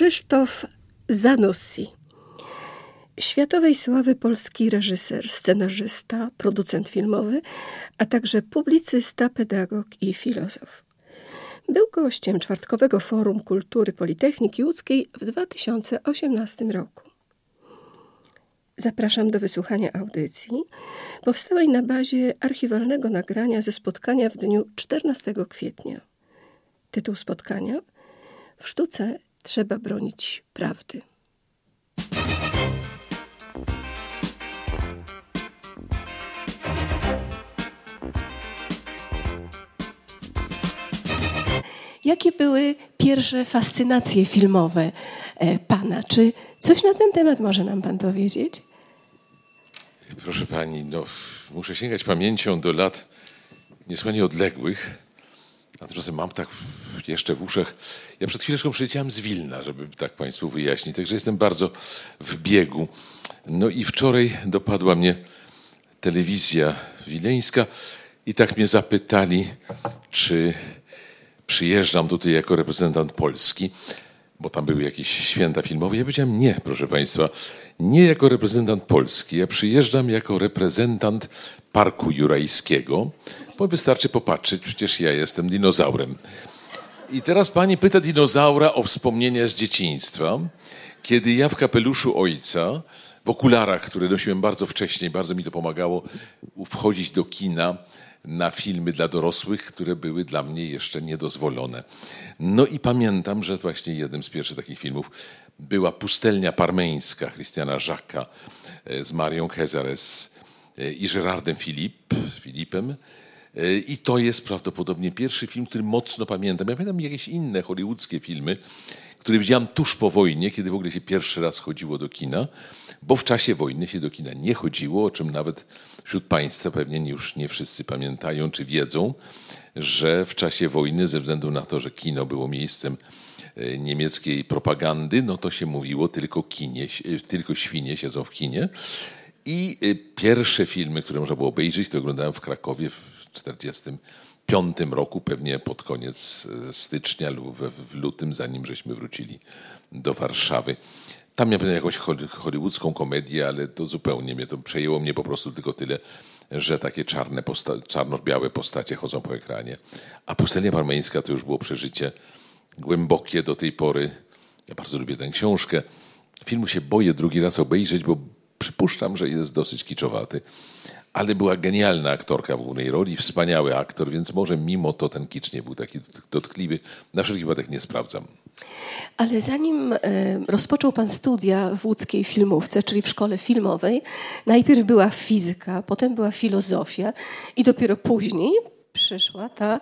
Krzysztof Zanussi. Światowej sławy polski reżyser, scenarzysta, producent filmowy, a także publicysta, pedagog i filozof. Był gościem czwartkowego Forum Kultury Politechniki Łódzkiej w 2018 roku. Zapraszam do wysłuchania audycji powstałej na bazie archiwalnego nagrania ze spotkania w dniu 14 kwietnia. Tytuł spotkania W sztuce trzeba bronić prawdy. Jakie były pierwsze fascynacje filmowe e, Pana? Czy coś na ten temat może nam Pan powiedzieć? Proszę Pani, no, muszę sięgać pamięcią do lat niesłychanie odległych. Natomiast mam tak jeszcze w uszach. Ja przed chwileczką przyleciałem z Wilna, żeby tak Państwu wyjaśnić. Także jestem bardzo w biegu. No i wczoraj dopadła mnie telewizja wileńska i tak mnie zapytali, czy przyjeżdżam tutaj jako reprezentant Polski, bo tam były jakieś święta filmowe. Ja powiedziałem nie, proszę Państwa, nie jako reprezentant Polski. Ja przyjeżdżam jako reprezentant Parku Jurajskiego, bo wystarczy popatrzeć, przecież ja jestem dinozaurem. I teraz pani pyta dinozaura o wspomnienia z dzieciństwa, kiedy ja w kapeluszu ojca, w okularach, które nosiłem bardzo wcześnie, bardzo mi to pomagało wchodzić do kina, na filmy dla dorosłych, które były dla mnie jeszcze niedozwolone. No i pamiętam, że właśnie jednym z pierwszych takich filmów była Pustelnia Parmeńska Christiana Jacques'a e, z Marią Kezares e, i Gerardem Filip, Filipem. I to jest prawdopodobnie pierwszy film, który mocno pamiętam. Ja pamiętam jakieś inne hollywoodzkie filmy, które widziałem tuż po wojnie, kiedy w ogóle się pierwszy raz chodziło do kina, bo w czasie wojny się do kina nie chodziło, o czym nawet wśród Państwa pewnie już nie wszyscy pamiętają czy wiedzą, że w czasie wojny, ze względu na to, że kino było miejscem e, niemieckiej propagandy, no to się mówiło tylko, kinie, e, tylko świnie siedzą w kinie. I e, pierwsze filmy, które można było obejrzeć, to oglądałem w Krakowie w 40 piątym roku, pewnie pod koniec e, stycznia lub w lutym, zanim żeśmy wrócili do Warszawy. Tam miałem jakąś hollywoodzką komedię, ale to zupełnie mnie to przejęło mnie po prostu tylko tyle, że takie czarne posta- czarno-białe postacie chodzą po ekranie. A Pustelnia Parmeńska to już było przeżycie głębokie do tej pory. Ja bardzo lubię tę książkę. Filmu się boję drugi raz obejrzeć, bo przypuszczam, że jest dosyć kiczowaty ale była genialna aktorka w głównej roli, wspaniały aktor, więc może mimo to ten kicz nie był taki dotkliwy. Na wszelki wypadek nie sprawdzam. Ale zanim e, rozpoczął Pan studia w łódzkiej filmówce, czyli w szkole filmowej, najpierw była fizyka, potem była filozofia i dopiero później przyszła ta,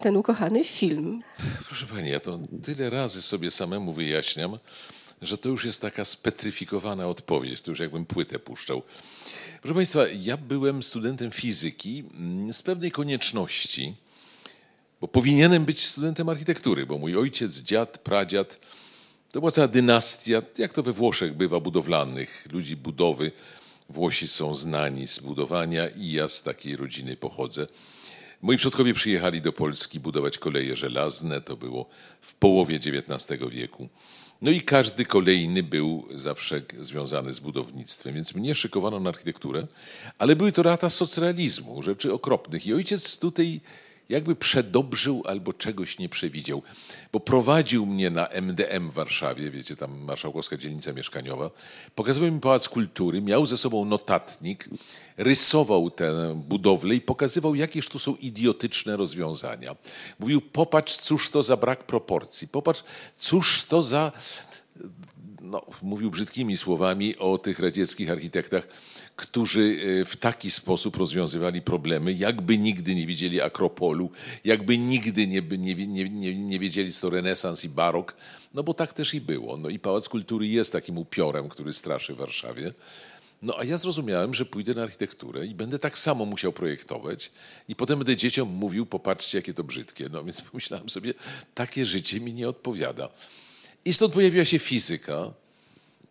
ten ukochany film. Proszę Pani, ja to tyle razy sobie samemu wyjaśniam, że to już jest taka spetryfikowana odpowiedź, to już jakbym płytę puszczał. Proszę Państwa, ja byłem studentem fizyki mm, z pewnej konieczności, bo powinienem być studentem architektury, bo mój ojciec, dziad, pradziad, to była cała dynastia, jak to we Włoszech bywa, budowlanych, ludzi budowy. Włosi są znani z budowania i ja z takiej rodziny pochodzę. Moi przodkowie przyjechali do Polski budować koleje żelazne, to było w połowie XIX wieku. No i każdy kolejny był zawsze związany z budownictwem, więc mnie szykowano na architekturę, ale były to lata socrealizmu, rzeczy okropnych. I ojciec tutaj jakby przedobrzył albo czegoś nie przewidział, bo prowadził mnie na MDM w Warszawie, wiecie, tam marszałkowska dzielnica mieszkaniowa, pokazywał mi Pałac Kultury, miał ze sobą notatnik, rysował tę budowlę i pokazywał, jakież tu są idiotyczne rozwiązania. Mówił, popatrz, cóż to za brak proporcji, popatrz, cóż to za no, mówił brzydkimi słowami o tych radzieckich architektach, którzy e, w taki sposób rozwiązywali problemy, jakby nigdy nie widzieli Akropolu, jakby nigdy nie, nie, nie, nie wiedzieli, co to renesans i barok, no bo tak też i było. No i Pałac Kultury jest takim upiorem, który straszy Warszawie. No a ja zrozumiałem, że pójdę na architekturę i będę tak samo musiał projektować i potem będę dzieciom mówił, popatrzcie, jakie to brzydkie. No więc pomyślałem sobie, takie życie mi nie odpowiada. I stąd pojawiła się fizyka,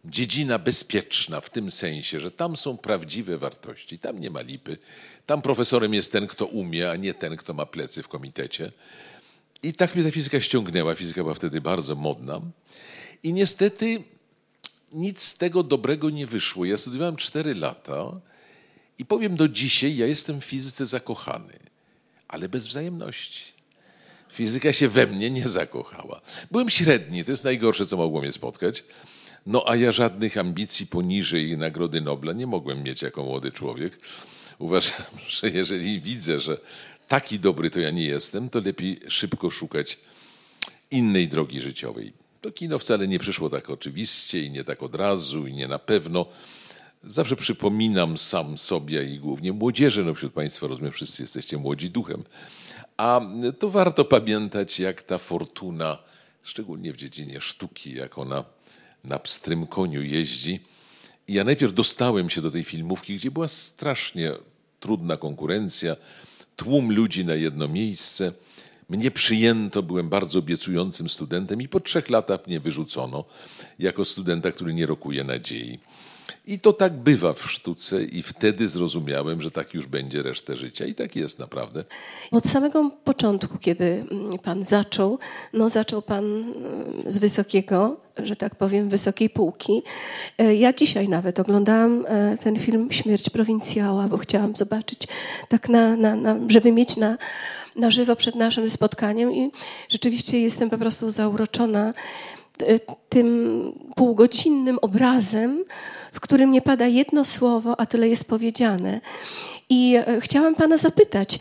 dziedzina bezpieczna w tym sensie, że tam są prawdziwe wartości, tam nie ma lipy. Tam profesorem jest ten, kto umie, a nie ten, kto ma plecy w komitecie. I tak mnie ta fizyka ściągnęła. Fizyka była wtedy bardzo modna. I niestety nic z tego dobrego nie wyszło. Ja studiowałem cztery lata i powiem do dzisiaj, ja jestem w fizyce zakochany, ale bez wzajemności. Fizyka się we mnie nie zakochała. Byłem średni, to jest najgorsze, co mogło mnie spotkać. No a ja żadnych ambicji poniżej Nagrody Nobla nie mogłem mieć jako młody człowiek. Uważam, że jeżeli widzę, że taki dobry to ja nie jestem, to lepiej szybko szukać innej drogi życiowej. To kino wcale nie przyszło tak oczywiście i nie tak od razu i nie na pewno. Zawsze przypominam sam sobie i głównie młodzieży, no wśród Państwa rozumiem, wszyscy jesteście młodzi duchem. A to warto pamiętać, jak ta fortuna, szczególnie w dziedzinie sztuki, jak ona na pstrym koniu jeździ. I ja najpierw dostałem się do tej filmówki, gdzie była strasznie trudna konkurencja, tłum ludzi na jedno miejsce. Mnie przyjęto, byłem bardzo obiecującym studentem i po trzech latach mnie wyrzucono jako studenta, który nie rokuje nadziei. I to tak bywa w sztuce, i wtedy zrozumiałem, że tak już będzie resztę życia. I tak jest naprawdę. Od samego początku, kiedy mm, pan zaczął, no zaczął pan mm, z wysokiego, że tak powiem, wysokiej półki. E, ja dzisiaj nawet oglądałam e, ten film Śmierć prowincjała, bo chciałam zobaczyć, tak na, na, na żeby mieć na, na żywo przed naszym spotkaniem i rzeczywiście jestem po prostu zauroczona e, tym półgodzinnym obrazem, w którym nie pada jedno słowo, a tyle jest powiedziane. I e, chciałam Pana zapytać,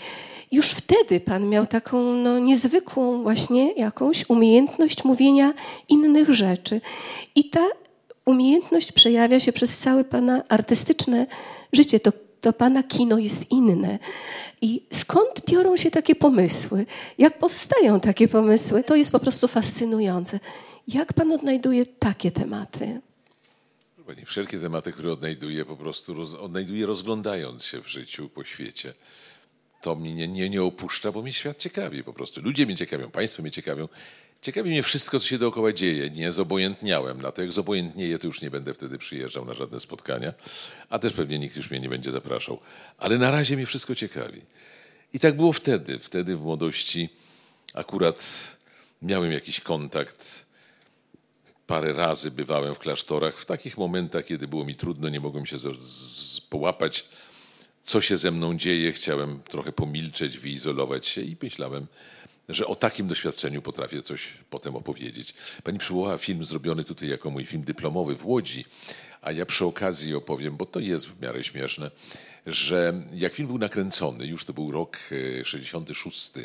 już wtedy Pan miał taką no, niezwykłą właśnie jakąś umiejętność mówienia innych rzeczy. I ta umiejętność przejawia się przez całe Pana artystyczne życie. To, to Pana kino jest inne. I skąd biorą się takie pomysły? Jak powstają takie pomysły? To jest po prostu fascynujące. Jak Pan odnajduje takie tematy? Pani, wszelkie tematy, które odnajduję, po prostu roz, odnajduję rozglądając się w życiu po świecie. To mnie nie, nie opuszcza, bo mnie świat ciekawi po prostu. Ludzie mnie ciekawią, państwo mnie ciekawią. Ciekawi mnie wszystko, co się dookoła dzieje. Nie zobojętniałem na to. Jak zobojętnieję, to już nie będę wtedy przyjeżdżał na żadne spotkania, a też pewnie nikt już mnie nie będzie zapraszał. Ale na razie mnie wszystko ciekawi. I tak było wtedy. Wtedy w młodości akurat miałem jakiś kontakt parę razy bywałem w klasztorach. W takich momentach, kiedy było mi trudno, nie mogłem się z, z, połapać, co się ze mną dzieje. Chciałem trochę pomilczeć, wyizolować się i myślałem, że o takim doświadczeniu potrafię coś potem opowiedzieć. Pani przywołała film zrobiony tutaj jako mój film dyplomowy w Łodzi, a ja przy okazji opowiem, bo to jest w miarę śmieszne, że jak film był nakręcony, już to był rok 66, e,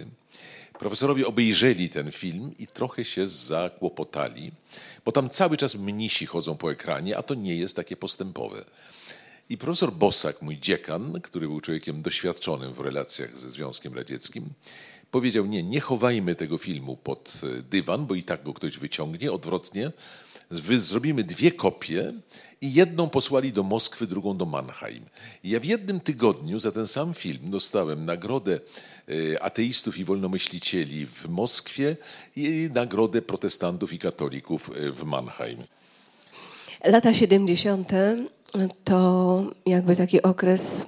Profesorowie obejrzeli ten film i trochę się zakłopotali, bo tam cały czas mnisi chodzą po ekranie, a to nie jest takie postępowe. I profesor Bosak, mój dziekan, który był człowiekiem doświadczonym w relacjach ze Związkiem Radzieckim, powiedział: Nie, nie chowajmy tego filmu pod e, dywan, bo i tak go ktoś wyciągnie. Odwrotnie, zrobimy dwie kopie i jedną posłali do Moskwy, drugą do Mannheim. I ja w jednym tygodniu za ten sam film dostałem nagrodę ateistów i wolnomyślicieli w Moskwie i nagrodę protestantów i katolików e, w Mannheim. Lata 70. to jakby taki okres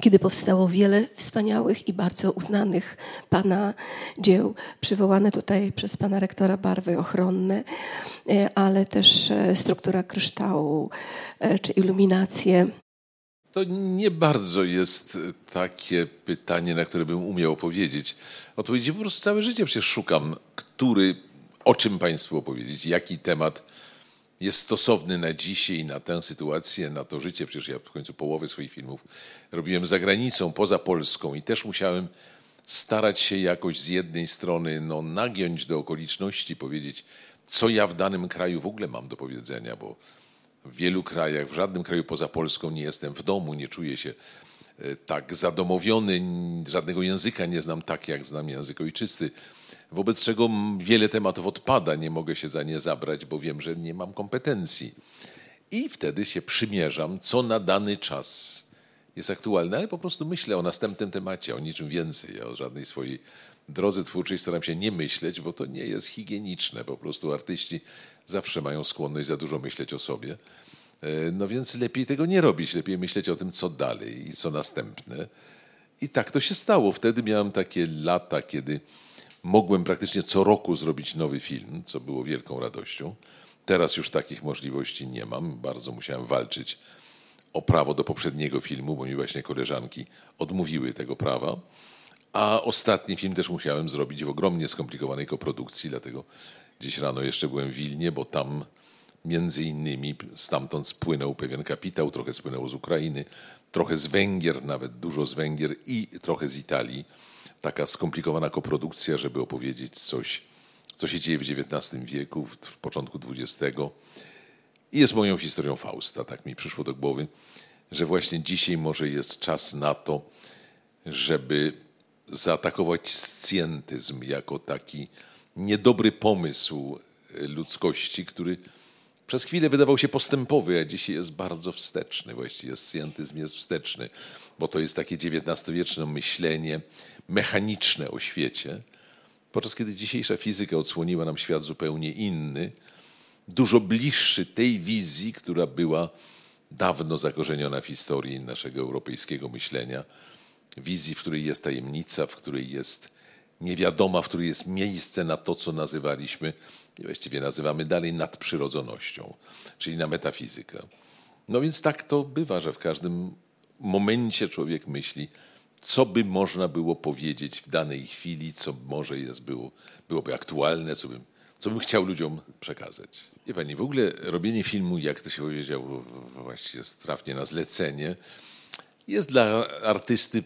kiedy powstało wiele wspaniałych i bardzo uznanych Pana dzieł, przywołane tutaj przez Pana rektora barwy ochronne, e, ale też e, struktura kryształu e, czy iluminacje. To nie bardzo jest takie pytanie, na które bym umiał opowiedzieć. Odpowiedzi po prostu całe życie przecież szukam, który, o czym Państwu opowiedzieć, jaki temat jest stosowny na dzisiaj, na tę sytuację, na to życie. Przecież ja w końcu połowę swoich filmów robiłem za granicą, poza Polską i też musiałem starać się jakoś z jednej strony no, nagiąć do okoliczności, powiedzieć, co ja w danym kraju w ogóle mam do powiedzenia, bo w wielu krajach, w żadnym kraju poza Polską nie jestem w domu, nie czuję się e, tak zadomowiony, żadnego języka nie znam tak, jak znam język ojczysty wobec czego wiele tematów odpada, nie mogę się za nie zabrać, bo wiem, że nie mam kompetencji. I wtedy się przymierzam, co na dany czas jest aktualne, ale po prostu myślę o następnym temacie, o niczym więcej. O żadnej swojej drodze twórczej staram się nie myśleć, bo to nie jest higieniczne. Po prostu artyści zawsze mają skłonność za dużo myśleć o sobie. E, no więc lepiej tego nie robić, lepiej myśleć o tym, co dalej i co następne. I tak to się stało. Wtedy miałem takie lata, kiedy mogłem praktycznie co roku zrobić nowy film, co było wielką radością. Teraz już takich możliwości nie mam. Bardzo musiałem walczyć o prawo do poprzedniego filmu, bo mi właśnie koleżanki odmówiły tego prawa. A ostatni film też musiałem zrobić w ogromnie skomplikowanej koprodukcji, dlatego dziś rano jeszcze byłem w Wilnie, bo tam między innymi stamtąd spłynął pewien kapitał, trochę spłynęło z Ukrainy, trochę z Węgier, nawet dużo z Węgier i trochę z Italii. Taka skomplikowana koprodukcja, żeby opowiedzieć coś, co się dzieje w XIX wieku, w początku XX. I jest moją historią Fausta, tak mi przyszło do głowy, że właśnie dzisiaj może jest czas na to, żeby zaatakować scjentyzm jako taki niedobry pomysł ludzkości, który przez chwilę wydawał się postępowy, a dzisiaj jest bardzo wsteczny. Właściwie scjentyzm jest wsteczny, bo to jest takie XIX-wieczne myślenie mechaniczne o świecie, podczas kiedy dzisiejsza fizyka odsłoniła nam świat zupełnie inny, dużo bliższy tej wizji, która była dawno zakorzeniona w historii naszego europejskiego myślenia. Wizji, w której jest tajemnica, w której jest niewiadoma, w której jest miejsce na to, co nazywaliśmy, właściwie nazywamy dalej nadprzyrodzonością, czyli na metafizykę. No więc tak to bywa, że w każdym momencie człowiek myśli, co by można było powiedzieć w danej chwili, co może jest, było, byłoby aktualne, co bym, co bym chciał ludziom przekazać. Wie pani, w ogóle robienie filmu, jak to się powiedział, właściwie jest trafnie na zlecenie, jest dla artysty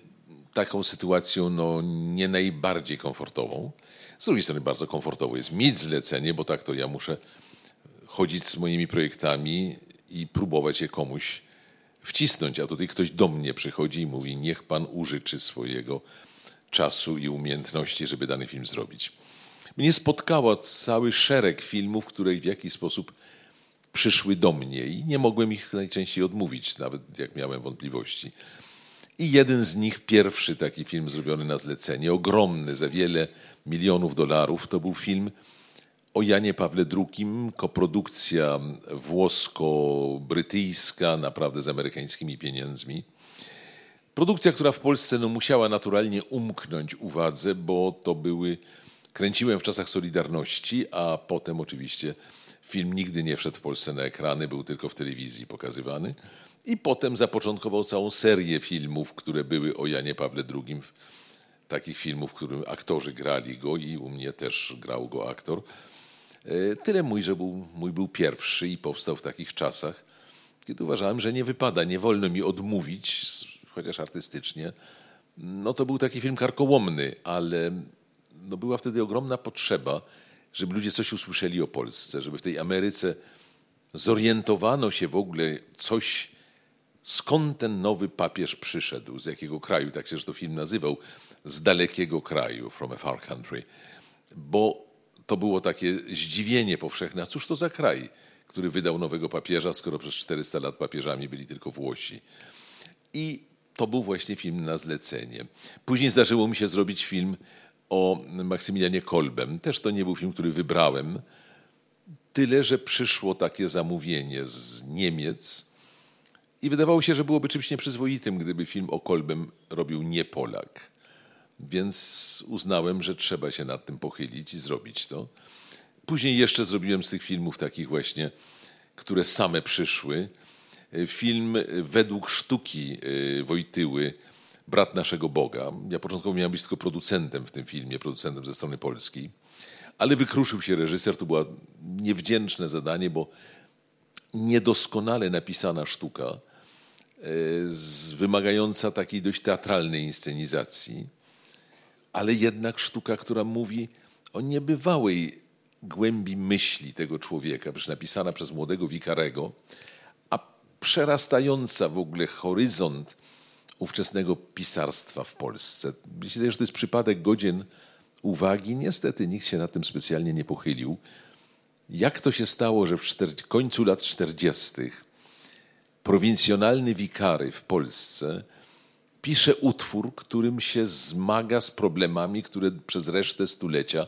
taką sytuacją no, nie najbardziej komfortową. Z drugiej strony bardzo komfortowo jest mieć zlecenie, bo tak to ja muszę chodzić z moimi projektami i próbować je komuś wcisnąć, a tutaj ktoś do mnie przychodzi i mówi, niech pan użyczy swojego czasu i umiejętności, żeby dany film zrobić. Mnie spotkało cały szereg filmów, które w jakiś sposób przyszły do mnie i nie mogłem ich najczęściej odmówić, nawet jak miałem wątpliwości. I jeden z nich, pierwszy taki film zrobiony na zlecenie, ogromny, za wiele milionów dolarów, to był film o Janie Pawle II, koprodukcja włosko-brytyjska, naprawdę z amerykańskimi pieniędzmi. Produkcja, która w Polsce no, musiała naturalnie umknąć uwadze, bo to były. Kręciłem w czasach Solidarności, a potem oczywiście film nigdy nie wszedł w Polsce na ekrany, był tylko w telewizji pokazywany. I potem zapoczątkował całą serię filmów, które były o Janie Pawle II. Takich filmów, w którym aktorzy grali go i u mnie też grał go aktor. E, tyle mój, że był, mój był pierwszy i powstał w takich czasach, kiedy uważałem, że nie wypada, nie wolno mi odmówić, chociaż artystycznie. No to był taki film karkołomny, ale no była wtedy ogromna potrzeba, żeby ludzie coś usłyszeli o Polsce, żeby w tej Ameryce zorientowano się w ogóle coś, skąd ten nowy papież przyszedł, z jakiego kraju, tak się to film nazywał, z dalekiego kraju, from a far country. Bo to było takie zdziwienie powszechne. A cóż to za kraj, który wydał nowego papieża, skoro przez 400 lat papieżami byli tylko Włosi. I to był właśnie film na zlecenie. Później zdarzyło mi się zrobić film o Maksymilianie Kolbem. Też to nie był film, który wybrałem. Tyle, że przyszło takie zamówienie z Niemiec i wydawało się, że byłoby czymś nieprzyzwoitym, gdyby film o Kolbem robił nie Polak. Więc uznałem, że trzeba się nad tym pochylić i zrobić to. Później jeszcze zrobiłem z tych filmów takich właśnie, które same przyszły. Film według sztuki y, Wojtyły, Brat naszego Boga. Ja początkowo miałem być tylko producentem w tym filmie, producentem ze strony polskiej, ale wykruszył się reżyser. To było niewdzięczne zadanie, bo niedoskonale napisana sztuka, wymagająca takiej dość teatralnej inscenizacji ale jednak sztuka, która mówi o niebywałej głębi myśli tego człowieka, przecież napisana przez młodego Wikarego, a przerastająca w ogóle horyzont ówczesnego pisarstwa w Polsce. Myślę, że to jest przypadek godzien uwagi. Niestety nikt się na tym specjalnie nie pochylił. Jak to się stało, że w końcu lat 40. prowincjonalny wikary w Polsce pisze utwór, którym się zmaga z problemami, które przez resztę stulecia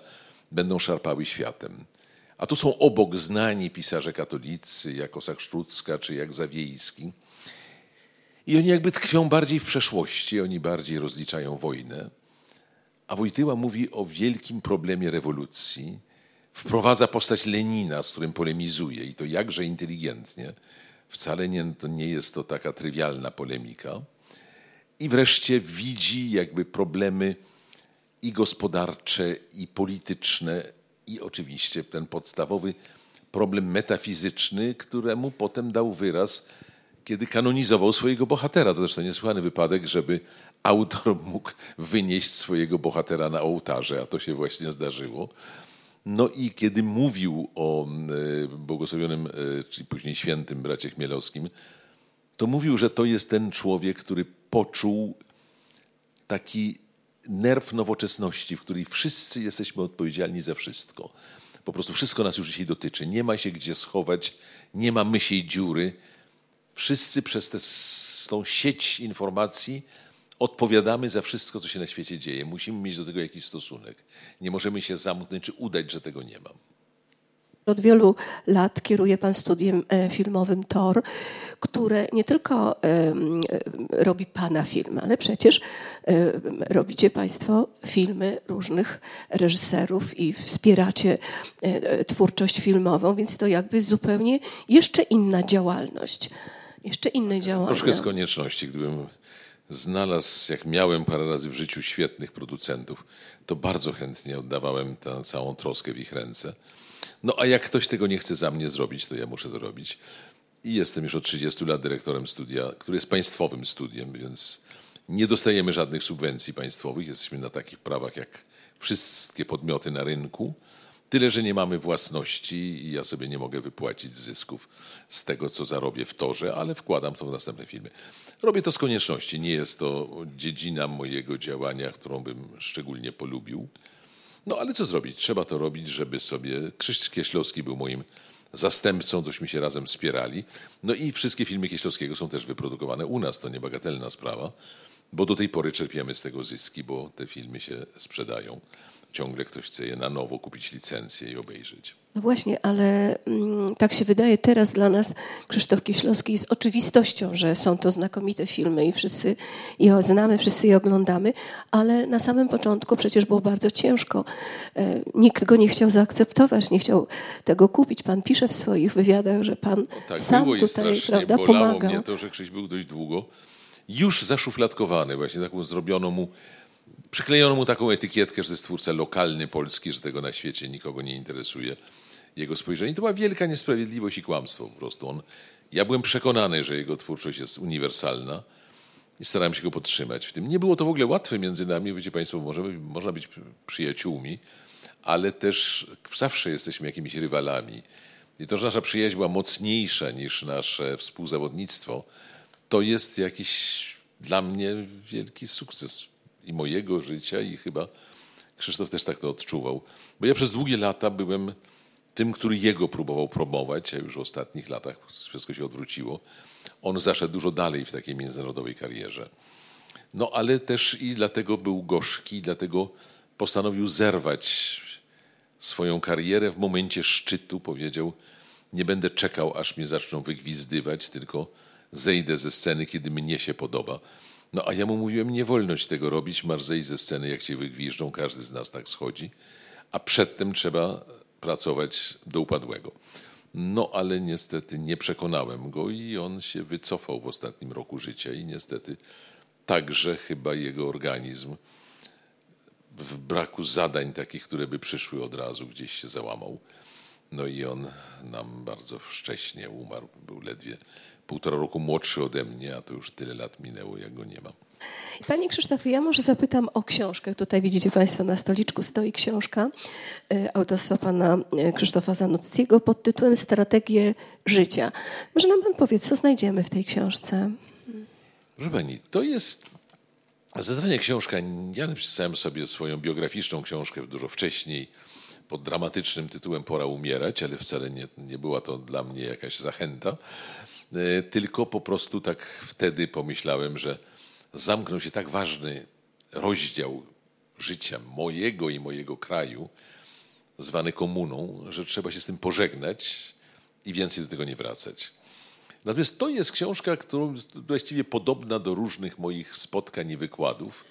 będą szarpały światem. A tu są obok znani pisarze katolicy, jak Osak Sztucka czy jak Zawiejski. I oni jakby tkwią bardziej w przeszłości, oni bardziej rozliczają wojnę. A Wojtyła mówi o wielkim problemie rewolucji, wprowadza postać Lenina, z którym polemizuje i to jakże inteligentnie. Wcale nie, to nie jest to taka trywialna polemika. I wreszcie widzi jakby problemy i gospodarcze, i polityczne, i oczywiście ten podstawowy problem metafizyczny, któremu potem dał wyraz, kiedy kanonizował swojego bohatera. To zresztą niesłychany wypadek, żeby autor mógł wynieść swojego bohatera na ołtarze, a to się właśnie zdarzyło. No i kiedy mówił o e, błogosławionym, e, czyli później świętym bracie Chmielowskim, to mówił, że to jest ten człowiek, który poczuł taki nerw nowoczesności, w której wszyscy jesteśmy odpowiedzialni za wszystko. Po prostu wszystko nas już dzisiaj dotyczy. Nie ma się gdzie schować, nie ma mysiej dziury. Wszyscy przez tę, sieć informacji odpowiadamy za wszystko, co się na świecie dzieje. Musimy mieć do tego jakiś stosunek. Nie możemy się zamknąć czy udać, że tego nie mam. Od wielu lat kieruje Pan studiem e, filmowym TOR, które nie tylko robi Pana filmy, ale przecież robicie Państwo filmy różnych reżyserów i wspieracie e, twórczość filmową, więc to jakby zupełnie jeszcze inna działalność. Jeszcze inne działania. Troszkę z konieczności, gdybym znalazł, jak miałem parę razy w życiu świetnych producentów, to bardzo chętnie oddawałem tę całą troskę w ich ręce. No a jak ktoś tego nie chce za mnie zrobić, to ja muszę to robić. I jestem już od 30 lat dyrektorem studia, który jest państwowym studiem, więc nie dostajemy żadnych subwencji państwowych. Jesteśmy na takich prawach jak wszystkie podmioty na rynku. Tyle, że nie mamy własności i ja sobie nie mogę wypłacić zysków z tego, co zarobię w torze, ale wkładam to w następne filmy. Robię to z konieczności. Nie jest to dziedzina mojego działania, którą bym szczególnie polubił. No ale co zrobić? Trzeba to robić, żeby sobie... Krzysztof Kieślowski był moim zastępcą, tośmy się razem wspierali. No i wszystkie filmy Kieślowskiego są też wyprodukowane u nas, to niebagatelna sprawa, bo do tej pory czerpiemy z tego zyski, bo te filmy się sprzedają ciągle ktoś chce je na nowo kupić licencję i obejrzeć. No właśnie, ale mm, tak się wydaje teraz dla nas, Krzysztof Kieślowski, jest oczywistością, że są to znakomite filmy i wszyscy je znamy, wszyscy je oglądamy, ale na samym początku przecież było bardzo ciężko. E, nikt go nie chciał zaakceptować, nie chciał tego kupić. Pan pisze w swoich wywiadach, że pan no tak, sam było tutaj prawda, pomagał. mnie to, że Krzyś był dość długo już zaszufladkowany, właśnie taką zrobiono mu Przyklejono mu taką etykietkę, że to jest twórca lokalny polski, że tego na świecie nikogo nie interesuje jego spojrzenie. To była wielka niesprawiedliwość i kłamstwo po prostu. On, ja byłem przekonany, że jego twórczość jest uniwersalna i starałem się go podtrzymać w tym. Nie było to w ogóle łatwe między nami, wiecie Państwo, możemy, można być przyjaciółmi, ale też zawsze jesteśmy jakimiś rywalami. I to, że nasza przyjaźń była mocniejsza niż nasze współzawodnictwo, to jest jakiś dla mnie wielki sukces i mojego życia i chyba Krzysztof też tak to odczuwał. Bo ja przez długie lata byłem tym, który jego próbował promować, a już w ostatnich latach wszystko się odwróciło. On zaszedł dużo dalej w takiej międzynarodowej karierze. No ale też i dlatego był gorzki, dlatego postanowił zerwać swoją karierę w momencie szczytu. Powiedział, nie będę czekał, aż mnie zaczną wygwizdywać, tylko zejdę ze sceny, kiedy mnie się podoba. No a ja mu mówiłem, nie wolność tego robić, masz zejść ze sceny, jak cię wygwiżdżą, każdy z nas tak schodzi, a przedtem trzeba pracować do upadłego. No ale niestety nie przekonałem go i on się wycofał w ostatnim roku życia i niestety także chyba jego organizm w braku zadań takich, które by przyszły od razu, gdzieś się załamał. No i on nam bardzo wcześnie umarł, był ledwie półtora roku młodszy ode mnie, a to już tyle lat minęło, jak go nie mam. Panie Krzysztofie, ja może zapytam o książkę. Tutaj widzicie Państwo na stoliczku stoi książka e, autorstwa pana e, Krzysztofa Zanuckiego pod tytułem Strategie życia. Może nam Pan powie, co znajdziemy w tej książce? Proszę Pani, to jest zdecydowanie książka. Ja napisałem sobie swoją biograficzną książkę dużo wcześniej pod dramatycznym tytułem Pora umierać, ale wcale nie, nie była to dla mnie jakaś zachęta. E, tylko po prostu tak wtedy pomyślałem, że zamknął się tak ważny rozdział życia mojego i mojego kraju, zwany komuną, że trzeba się z tym pożegnać i więcej do tego nie wracać. Natomiast to jest książka, którą właściwie podobna do różnych moich spotkań i wykładów,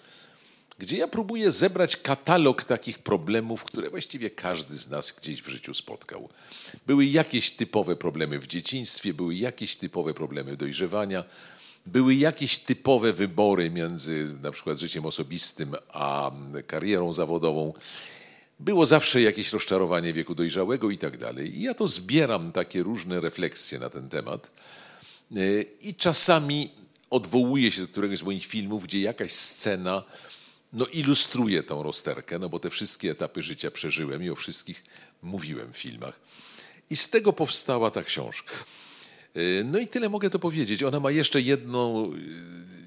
gdzie ja próbuję zebrać katalog takich problemów, które właściwie każdy z nas gdzieś w życiu spotkał. Były jakieś typowe problemy w dzieciństwie, były jakieś typowe problemy dojrzewania, były jakieś typowe wybory między na przykład życiem osobistym a karierą zawodową. Było zawsze jakieś rozczarowanie wieku dojrzałego i tak dalej. I ja to zbieram takie różne refleksje na ten temat. I czasami odwołuję się do któregoś z moich filmów, gdzie jakaś scena no, ilustruje tą rozterkę, no bo te wszystkie etapy życia przeżyłem i o wszystkich mówiłem w filmach. I z tego powstała ta książka. Y, no i tyle mogę to powiedzieć. Ona ma jeszcze jedną, y,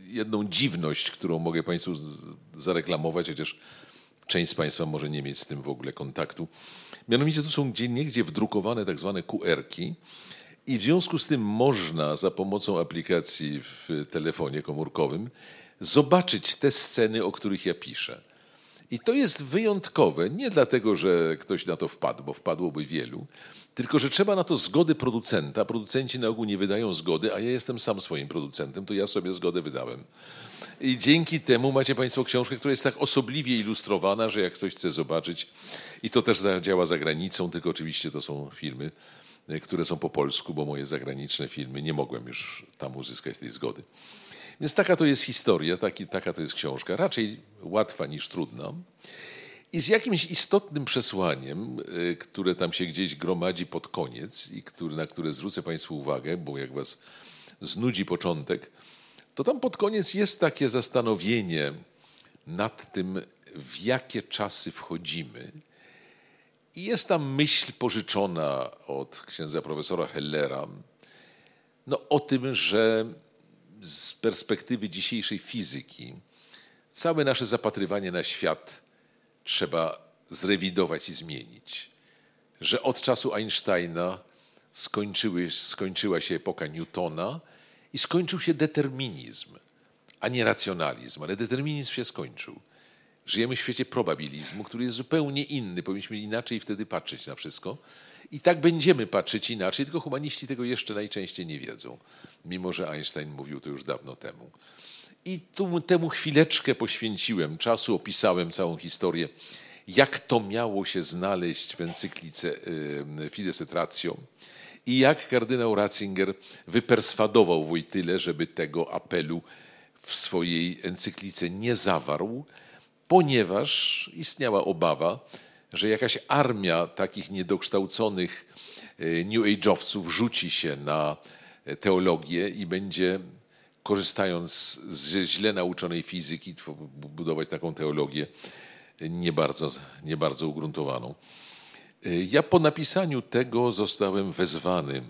jedną dziwność, którą mogę Państwu zareklamować, chociaż część z Państwa może nie mieć z tym w ogóle kontaktu. Mianowicie to są gdzie niegdzie wdrukowane tak zwane QR-ki i w związku z tym można za pomocą aplikacji w telefonie komórkowym zobaczyć te sceny, o których ja piszę. I to jest wyjątkowe, nie dlatego, że ktoś na to wpadł, bo wpadłoby wielu, tylko że trzeba na to zgody producenta. Producenci na ogół nie wydają zgody, a ja jestem sam swoim producentem, to ja sobie zgodę wydałem. I dzięki temu macie Państwo książkę, która jest tak osobliwie ilustrowana, że jak ktoś chce zobaczyć, i to też działa za granicą, tylko oczywiście to są filmy, e, które są po polsku, bo moje zagraniczne filmy nie mogłem już tam uzyskać tej zgody. Więc taka to jest historia, taki, taka to jest książka, raczej łatwa niż trudna. I z jakimś istotnym przesłaniem, y, które tam się gdzieś gromadzi pod koniec i który, na które zwrócę Państwu uwagę, bo jak Was znudzi początek, to tam pod koniec jest takie zastanowienie nad tym, w jakie czasy wchodzimy. I jest tam myśl pożyczona od księdza profesora Hellera no, o tym, że z perspektywy dzisiejszej fizyki całe nasze zapatrywanie na świat trzeba zrewidować i zmienić. Że od czasu Einsteina skończyły, skończyła się epoka Newtona i skończył się determinizm, a nie racjonalizm, ale determinizm się skończył. Żyjemy w świecie probabilizmu, który jest zupełnie inny. Powinniśmy inaczej wtedy patrzeć na wszystko. I tak będziemy patrzeć inaczej, tylko humaniści tego jeszcze najczęściej nie wiedzą, mimo że Einstein mówił to już dawno temu. I tu, temu chwileczkę poświęciłem czasu, opisałem całą historię, jak to miało się znaleźć w encyklice Fides et Ratio i jak kardynał Ratzinger wyperswadował Wojtyle, żeby tego apelu w swojej encyklice nie zawarł, ponieważ istniała obawa, że jakaś armia takich niedokształconych e, New Age'owców rzuci się na teologię i będzie korzystając z źle nauczonej fizyki, budować taką teologię nie bardzo, nie bardzo ugruntowaną. Ja po napisaniu tego zostałem wezwany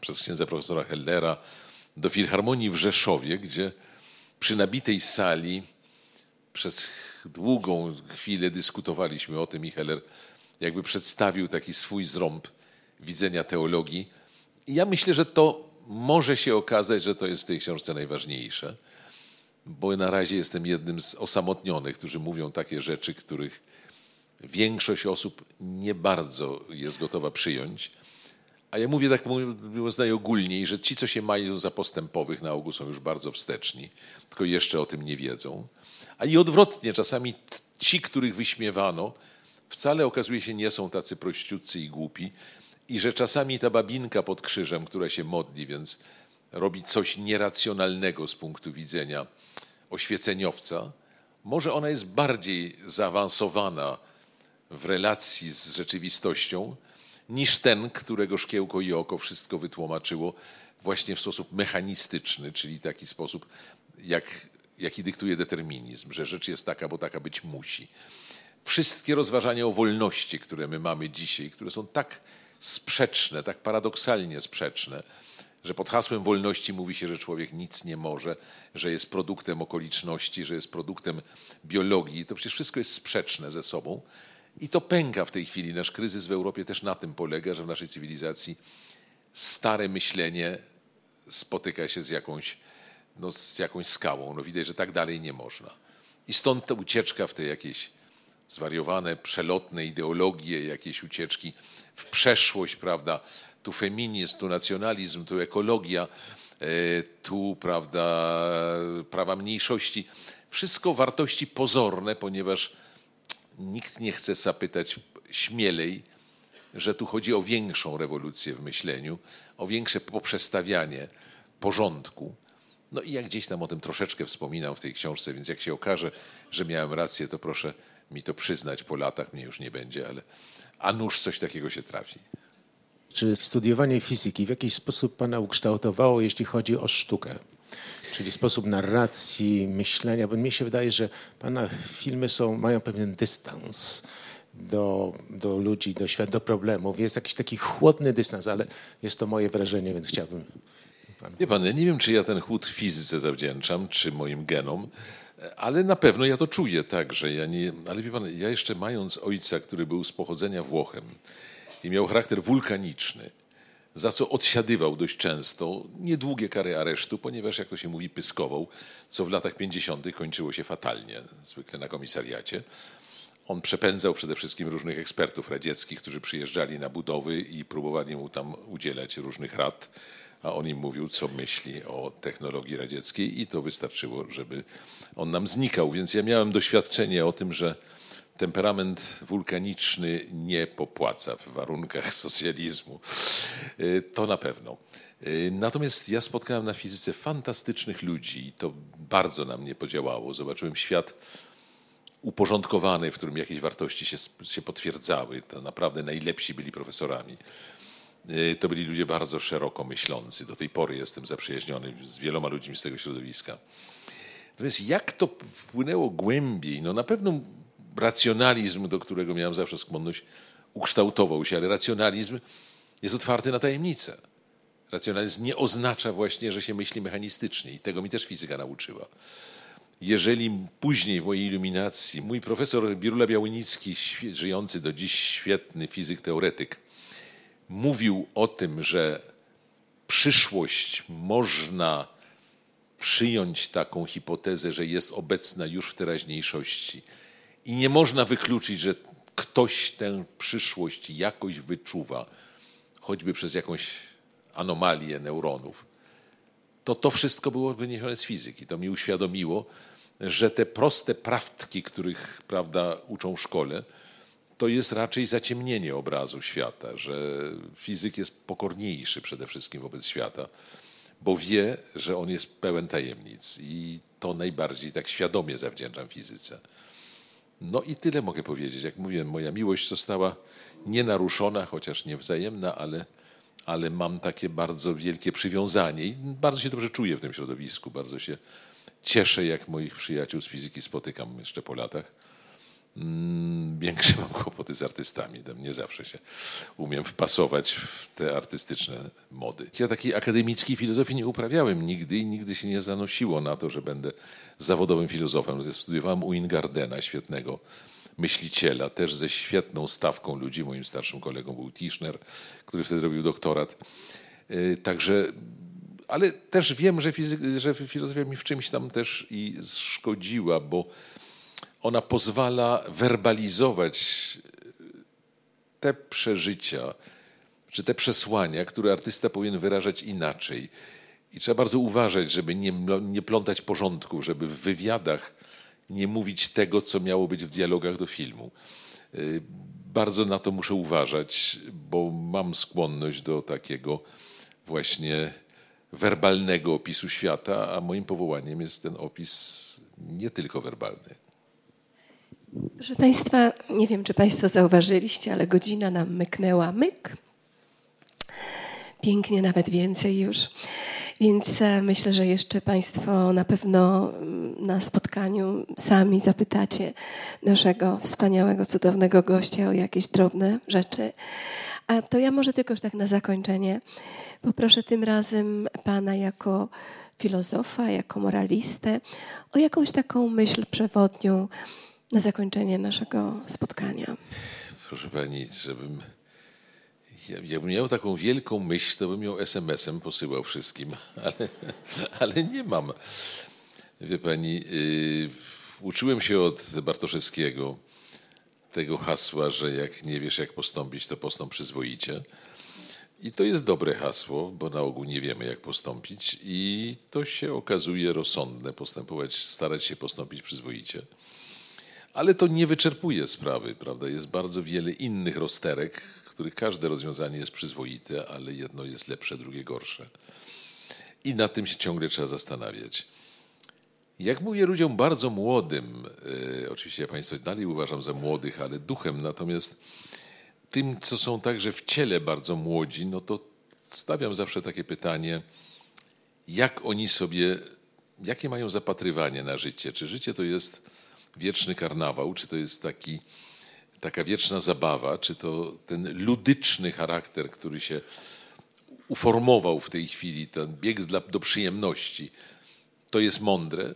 przez księdza profesora Hellera do Filharmonii w Rzeszowie, gdzie przy nabitej sali przez długą chwilę dyskutowaliśmy o tym i Heller jakby przedstawił taki swój zrąb widzenia teologii. I ja myślę, że to może się okazać, że to jest w tej książce najważniejsze, bo na razie jestem jednym z osamotnionych, którzy mówią takie rzeczy, których większość osób nie bardzo jest gotowa przyjąć. A ja mówię tak mówiąc najogólniej, że ci, co się mają za postępowych na ogół są już bardzo wsteczni, tylko jeszcze o tym nie wiedzą. A i odwrotnie, czasami ci, których wyśmiewano, wcale okazuje się nie są tacy prościutcy i głupi, i że czasami ta babinka pod krzyżem, która się modli, więc robi coś nieracjonalnego z punktu widzenia oświeceniowca, może ona jest bardziej zaawansowana w relacji z rzeczywistością niż ten, którego szkiełko i oko wszystko wytłumaczyło właśnie w sposób mechanistyczny, czyli taki sposób, jak, jaki dyktuje determinizm, że rzecz jest taka, bo taka być musi. Wszystkie rozważania o wolności, które my mamy dzisiaj, które są tak sprzeczne, tak paradoksalnie sprzeczne, że pod hasłem wolności mówi się, że człowiek nic nie może, że jest produktem okoliczności, że jest produktem biologii. To przecież wszystko jest sprzeczne ze sobą. I to pęka w tej chwili. Nasz kryzys w Europie też na tym polega, że w naszej cywilizacji stare myślenie spotyka się z jakąś, no, z jakąś skałą. No, widać, że tak dalej nie można. I stąd ta ucieczka w te jakieś zwariowane, przelotne ideologie, jakieś ucieczki w przeszłość, prawda? Tu feminizm, tu nacjonalizm, tu ekologia, tu, prawda, prawa mniejszości. Wszystko wartości pozorne, ponieważ nikt nie chce zapytać śmielej, że tu chodzi o większą rewolucję w myśleniu, o większe poprzestawianie porządku. No i jak gdzieś tam o tym troszeczkę wspominam w tej książce, więc jak się okaże, że miałem rację, to proszę mi to przyznać po latach, mnie już nie będzie, ale a nuż coś takiego się trafi. Czy studiowanie fizyki w jakiś sposób Pana ukształtowało, jeśli chodzi o sztukę? Czyli sposób narracji, myślenia, bo mnie się wydaje, że Pana filmy są, mają pewien dystans do, do ludzi, do świata, do problemów. Jest jakiś taki chłodny dystans, ale jest to moje wrażenie, więc chciałbym... Pan... Wie pan, nie wiem, czy ja ten chłód fizyce zawdzięczam, czy moim genom, ale na pewno ja to czuję tak, że ja nie... Ale wie pan, ja jeszcze mając ojca, który był z pochodzenia Włochem i miał charakter wulkaniczny, za co odsiadywał dość często niedługie kary aresztu, ponieważ, jak to się mówi, pyskował, co w latach 50. kończyło się fatalnie, zwykle na komisariacie. On przepędzał przede wszystkim różnych ekspertów radzieckich, którzy przyjeżdżali na budowy i próbowali mu tam udzielać różnych rad, a on im mówił, co myśli o technologii radzieckiej i to wystarczyło, żeby on nam znikał. Więc ja miałem doświadczenie o tym, że temperament wulkaniczny nie popłaca w warunkach socjalizmu. Y, to na pewno. Y, natomiast ja spotkałem na fizyce fantastycznych ludzi i to bardzo na mnie podziałało. Zobaczyłem świat uporządkowany, w którym jakieś wartości się, się potwierdzały. To naprawdę najlepsi byli profesorami. Y, to byli ludzie bardzo szeroko myślący. Do tej pory jestem zaprzyjaźniony z wieloma ludźmi z tego środowiska. Natomiast jak to wpłynęło głębiej? No na pewno racjonalizm, do którego miałem zawsze skłonność, ukształtował się, ale racjonalizm jest otwarty na tajemnicę. Racjonalizm nie oznacza właśnie, że się myśli mechanistycznie i tego mi też fizyka nauczyła. Jeżeli później w mojej iluminacji mój profesor Birula Białynicki, żyjący do dziś świetny fizyk, teoretyk, mówił o tym, że przyszłość można przyjąć taką hipotezę, że jest obecna już w teraźniejszości i nie można wykluczyć, że ktoś tę przyszłość jakoś wyczuwa, choćby przez jakąś anomalię neuronów, to to wszystko było wyniesione z fizyki. To mi uświadomiło, że te proste prawdki, których prawda, uczą w szkole, to jest raczej zaciemnienie obrazu świata, że fizyk jest pokorniejszy przede wszystkim wobec świata, bo wie, że on jest pełen tajemnic i to najbardziej tak świadomie zawdzięczam fizyce. No i tyle mogę powiedzieć. Jak mówiłem, moja miłość została nienaruszona, chociaż niewzajemna, ale, ale mam takie bardzo wielkie przywiązanie i bardzo się dobrze czuję w tym środowisku. Bardzo się cieszę, jak moich przyjaciół z fizyki spotykam jeszcze po latach. Mm, większe mam kłopoty z artystami. Nie zawsze się umiem wpasować w te artystyczne mody. Ja takiej akademickiej filozofii nie uprawiałem nigdy i nigdy się nie zanosiło na to, że będę zawodowym filozofem. Studiowałem u Ingardena, świetnego myśliciela, też ze świetną stawką ludzi. Moim starszym kolegą był Tischner, który wtedy robił doktorat. Y, także, ale też wiem, że, że filozofia mi w czymś tam też i szkodziła, bo ona pozwala werbalizować te przeżycia, czy te przesłania, które artysta powinien wyrażać inaczej. I trzeba bardzo uważać, żeby nie, nie plątać porządków, żeby w wywiadach nie mówić tego, co miało być w dialogach do filmu. Y, bardzo na to muszę uważać, bo mam skłonność do takiego właśnie werbalnego opisu świata, a moim powołaniem jest ten opis nie tylko werbalny. Proszę Państwa, nie wiem, czy Państwo zauważyliście, ale godzina nam myknęła myk. Pięknie, nawet więcej już. Więc e, myślę, że jeszcze Państwo na pewno mm, na spotkaniu sami zapytacie naszego wspaniałego, cudownego gościa o jakieś drobne rzeczy. A to ja może tylko już tak na zakończenie poproszę tym razem Pana jako filozofa, jako moralistę o jakąś taką myśl przewodnią, na zakończenie naszego spotkania. Proszę pani, żebym. Ja, jakbym miał taką wielką myśl, to bym ją SMS-em posyłał wszystkim, ale, ale nie mam. Wie pani, yy, uczyłem się od Bartoszewskiego tego hasła, że jak nie wiesz, jak postąpić, to postąp przyzwoicie. I to jest dobre hasło, bo na ogół nie wiemy, jak postąpić, i to się okazuje rozsądne postępować, starać się postąpić przyzwoicie. Ale to nie wyczerpuje sprawy, prawda? Jest bardzo wiele innych rozterek, których każde rozwiązanie jest przyzwoite, ale jedno jest lepsze, drugie gorsze. I nad tym się ciągle trzeba zastanawiać. Jak mówię ludziom bardzo młodym, e, oczywiście ja Państwa dalej uważam za młodych, ale duchem, natomiast tym, co są także w ciele bardzo młodzi, no to stawiam zawsze takie pytanie, jak oni sobie, jakie mają zapatrywanie na życie? Czy życie to jest wieczny karnawał, czy to jest taki, taka wieczna zabawa, czy to ten ludyczny charakter, który się uformował w tej chwili, ten bieg do przyjemności, to jest mądre,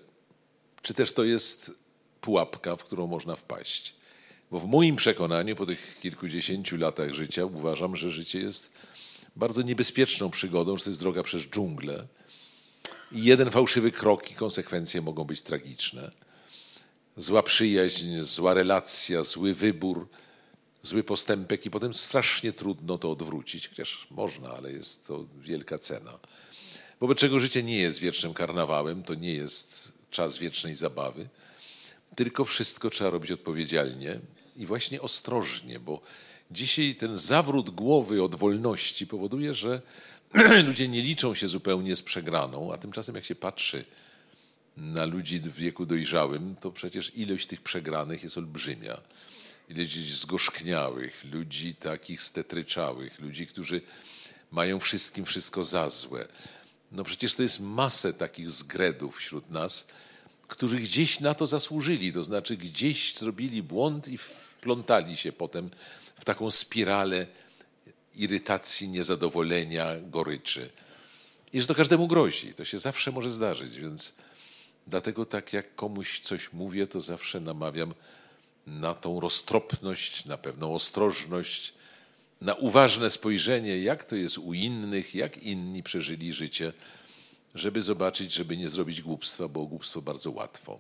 czy też to jest pułapka, w którą można wpaść? Bo w moim przekonaniu, po tych kilkudziesięciu latach życia, uważam, że życie jest bardzo niebezpieczną przygodą, że to jest droga przez dżunglę. I jeden fałszywy krok i konsekwencje mogą być tragiczne. Zła przyjaźń, zła relacja, zły wybór, zły postępek i potem strasznie trudno to odwrócić, chociaż można, ale jest to wielka cena. Wobec czego życie nie jest wiecznym karnawałem, to nie jest czas wiecznej zabawy, tylko wszystko trzeba robić odpowiedzialnie i właśnie ostrożnie, bo dzisiaj ten zawrót głowy od wolności powoduje, że ludzie nie liczą się zupełnie z przegraną, a tymczasem jak się patrzy ludzi w wieku dojrzałym, to przecież ilość tych przegranych jest olbrzymia. Ilość zgorzkniałych, ludzi takich stetryczałych, ludzi, którzy mają wszystkim wszystko za złe. No przecież to jest masę takich zgredów wśród nas, którzy gdzieś na to zasłużyli, to znaczy gdzieś zrobili błąd i wplątali się potem w taką spiralę irytacji, niezadowolenia, goryczy. I że to każdemu grozi, to się zawsze może zdarzyć, więc dlatego tak jak komuś coś mówię, to zawsze namawiam na tą roztropność, na pewną ostrożność, na uważne spojrzenie, jak to jest u innych, jak inni przeżyli życie, żeby zobaczyć, żeby nie zrobić głupstwa, bo głupstwo bardzo łatwo.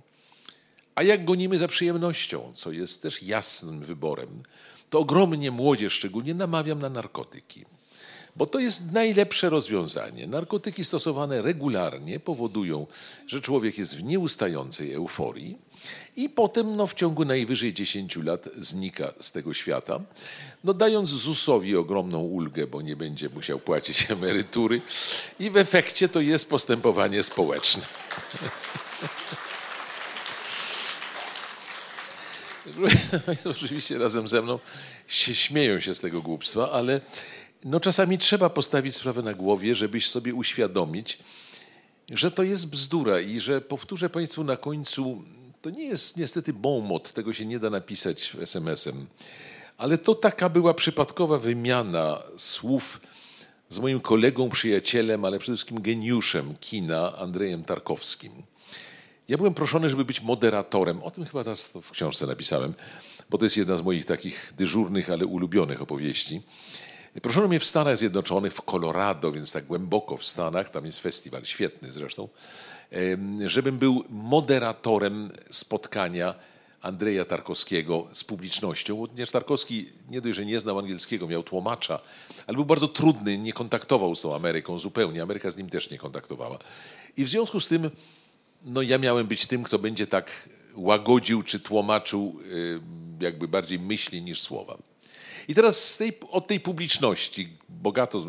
A jak gonimy za przyjemnością, co jest też jasnym wyborem, to ogromnie młodzież szczególnie namawiam na narkotyki. Bo to jest najlepsze rozwiązanie. Narkotyki stosowane regularnie powodują, że człowiek jest w nieustającej euforii i potem no, w ciągu najwyżej 10 lat znika z tego świata, no, dając ZUS-owi ogromną ulgę, bo nie będzie musiał płacić emerytury i w efekcie to jest postępowanie społeczne. Państwo oczywiście razem ze mną się śmieją się z tego głupstwa, ale no czasami trzeba postawić sprawę na głowie, żebyś sobie uświadomić, że to jest bzdura i że powtórzę Państwu na końcu, to nie jest niestety bon mot, tego się nie da napisać SMS-em, ale to taka była przypadkowa wymiana słów z moim kolegą, przyjacielem, ale przede wszystkim geniuszem kina Andrzejem Tarkowskim. Ja byłem proszony, żeby być moderatorem. O tym chyba teraz w książce napisałem, bo to jest jedna z moich takich dyżurnych, ale ulubionych opowieści. Proszono mnie w Stanach Zjednoczonych, w Colorado, więc tak głęboko w Stanach, tam jest festiwal, świetny zresztą, żebym był moderatorem spotkania Andrzeja Tarkowskiego z publicznością, ponieważ Tarkowski nie dość, że nie znał angielskiego, miał tłumacza, ale był bardzo trudny, nie kontaktował z tą Ameryką zupełnie, Ameryka z nim też nie kontaktowała. I w związku z tym no ja miałem być tym, kto będzie tak łagodził czy tłumaczył jakby bardziej myśli niż słowa. I teraz tej, od tej publiczności, bogato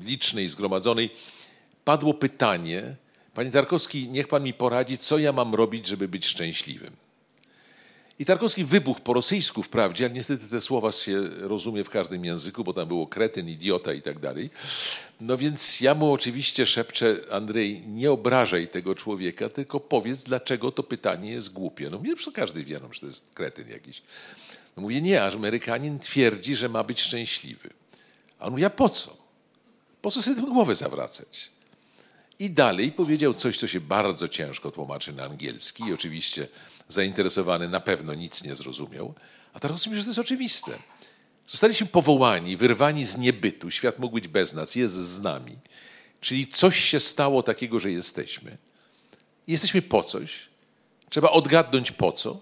licznej, zgromadzonej, padło pytanie, Panie Tarkowski, niech Pan mi poradzi, co ja mam robić, żeby być szczęśliwym. I Tarkowski wybuchł po rosyjsku wprawdzie, ale niestety te słowa się rozumie w każdym języku, bo tam było kretyn, idiota i tak dalej. No więc ja mu oczywiście szepczę, Andrzej, nie obrażaj tego człowieka, tylko powiedz, dlaczego to pytanie jest głupie. No mnie każdy wie, no, że to jest kretyn jakiś. No mówię, nie, aż Amerykanin twierdzi, że ma być szczęśliwy. A on mówi, a po co? Po co sobie tę głowę zawracać? I dalej powiedział coś, co się bardzo ciężko tłumaczy na angielski i oczywiście zainteresowany na pewno nic nie zrozumiał. A teraz rozumiem, że to jest oczywiste. Zostaliśmy powołani, wyrwani z niebytu. Świat mógł być bez nas, jest z nami. Czyli coś się stało takiego, że jesteśmy. Jesteśmy po coś. Trzeba odgadnąć po co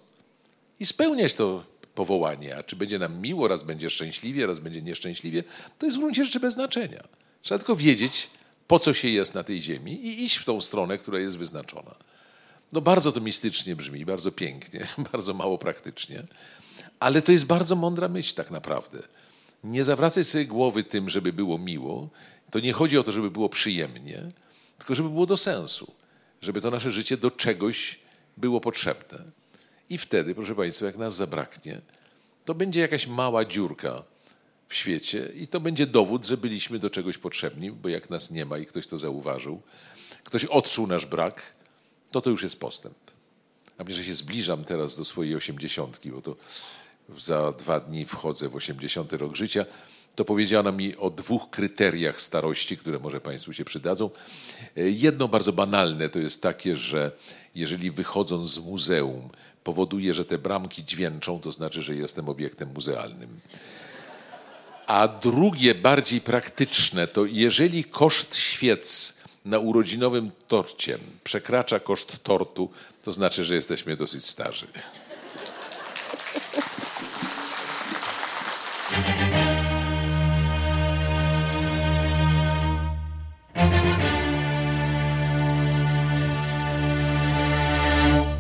i spełniać to powołanie. A czy będzie nam miło, raz będzie szczęśliwie, raz będzie nieszczęśliwie, to jest w gruncie rzeczy bez znaczenia. Trzeba tylko wiedzieć, po co się jest na tej ziemi i iść w tą stronę, która jest wyznaczona. No bardzo to mistycznie brzmi, bardzo pięknie, bardzo mało praktycznie, ale to jest bardzo mądra myśl tak naprawdę. Nie zawracaj sobie głowy tym, żeby było miło. To nie chodzi o to, żeby było przyjemnie, tylko żeby było do sensu, żeby to nasze życie do czegoś było potrzebne. I wtedy, proszę Państwa, jak nas zabraknie, to będzie jakaś mała dziurka w świecie i to będzie dowód, że byliśmy do czegoś potrzebni, bo jak nas nie ma i ktoś to zauważył, ktoś odczuł nasz brak, to to już jest postęp. A mnie, że się zbliżam teraz do swojej osiemdziesiątki, bo to za dwa dni wchodzę w osiemdziesiąty rok życia, to powiedziano mi o dwóch kryteriach starości, które może Państwu się przydadzą. Jedno bardzo banalne to jest takie, że jeżeli wychodząc z muzeum powoduje, że te bramki dźwięczą, to znaczy, że jestem obiektem muzealnym. A drugie, bardziej praktyczne, to jeżeli koszt świec na urodzinowym torcie przekracza koszt tortu, to znaczy, że jesteśmy dosyć starzy.